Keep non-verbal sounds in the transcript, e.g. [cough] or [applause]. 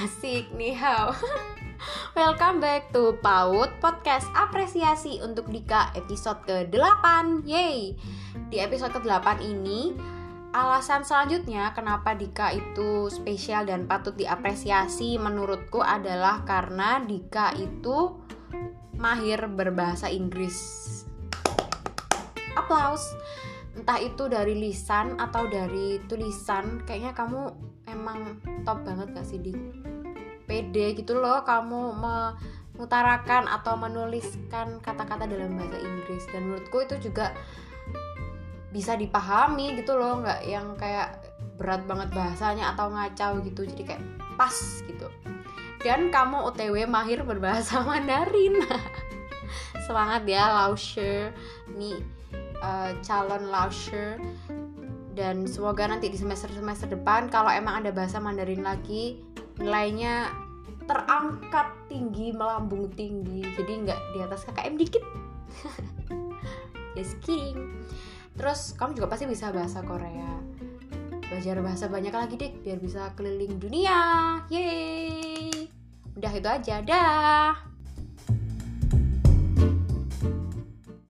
Dik nih how [laughs] Welcome back to PAUD Podcast. Apresiasi untuk Dika episode ke-8 Yeay Di episode ke-8 ini Alasan selanjutnya kenapa Dika itu spesial dan patut diapresiasi menurutku adalah karena Dika itu mahir berbahasa Inggris. Applause entah itu dari lisan atau dari tulisan kayaknya kamu emang top banget gak sih di pede gitu loh kamu mengutarakan atau menuliskan kata-kata dalam bahasa Inggris. Dan menurutku itu juga bisa dipahami gitu loh nggak yang kayak berat banget bahasanya atau ngacau gitu jadi kayak pas gitu. Dan kamu OTW mahir berbahasa [laughs] Mandarin semangat ya Lausher. Nih uh, calon Lausher. Dan semoga nanti di semester-semester depan kalau emang ada bahasa Mandarin lagi nilainya terangkat tinggi melambung tinggi. Jadi nggak di atas KKM dikit. [laughs] Just kidding. Terus kamu juga pasti bisa bahasa Korea. Belajar bahasa banyak lagi deh biar bisa keliling dunia. Yeay. Udah itu aja. Dah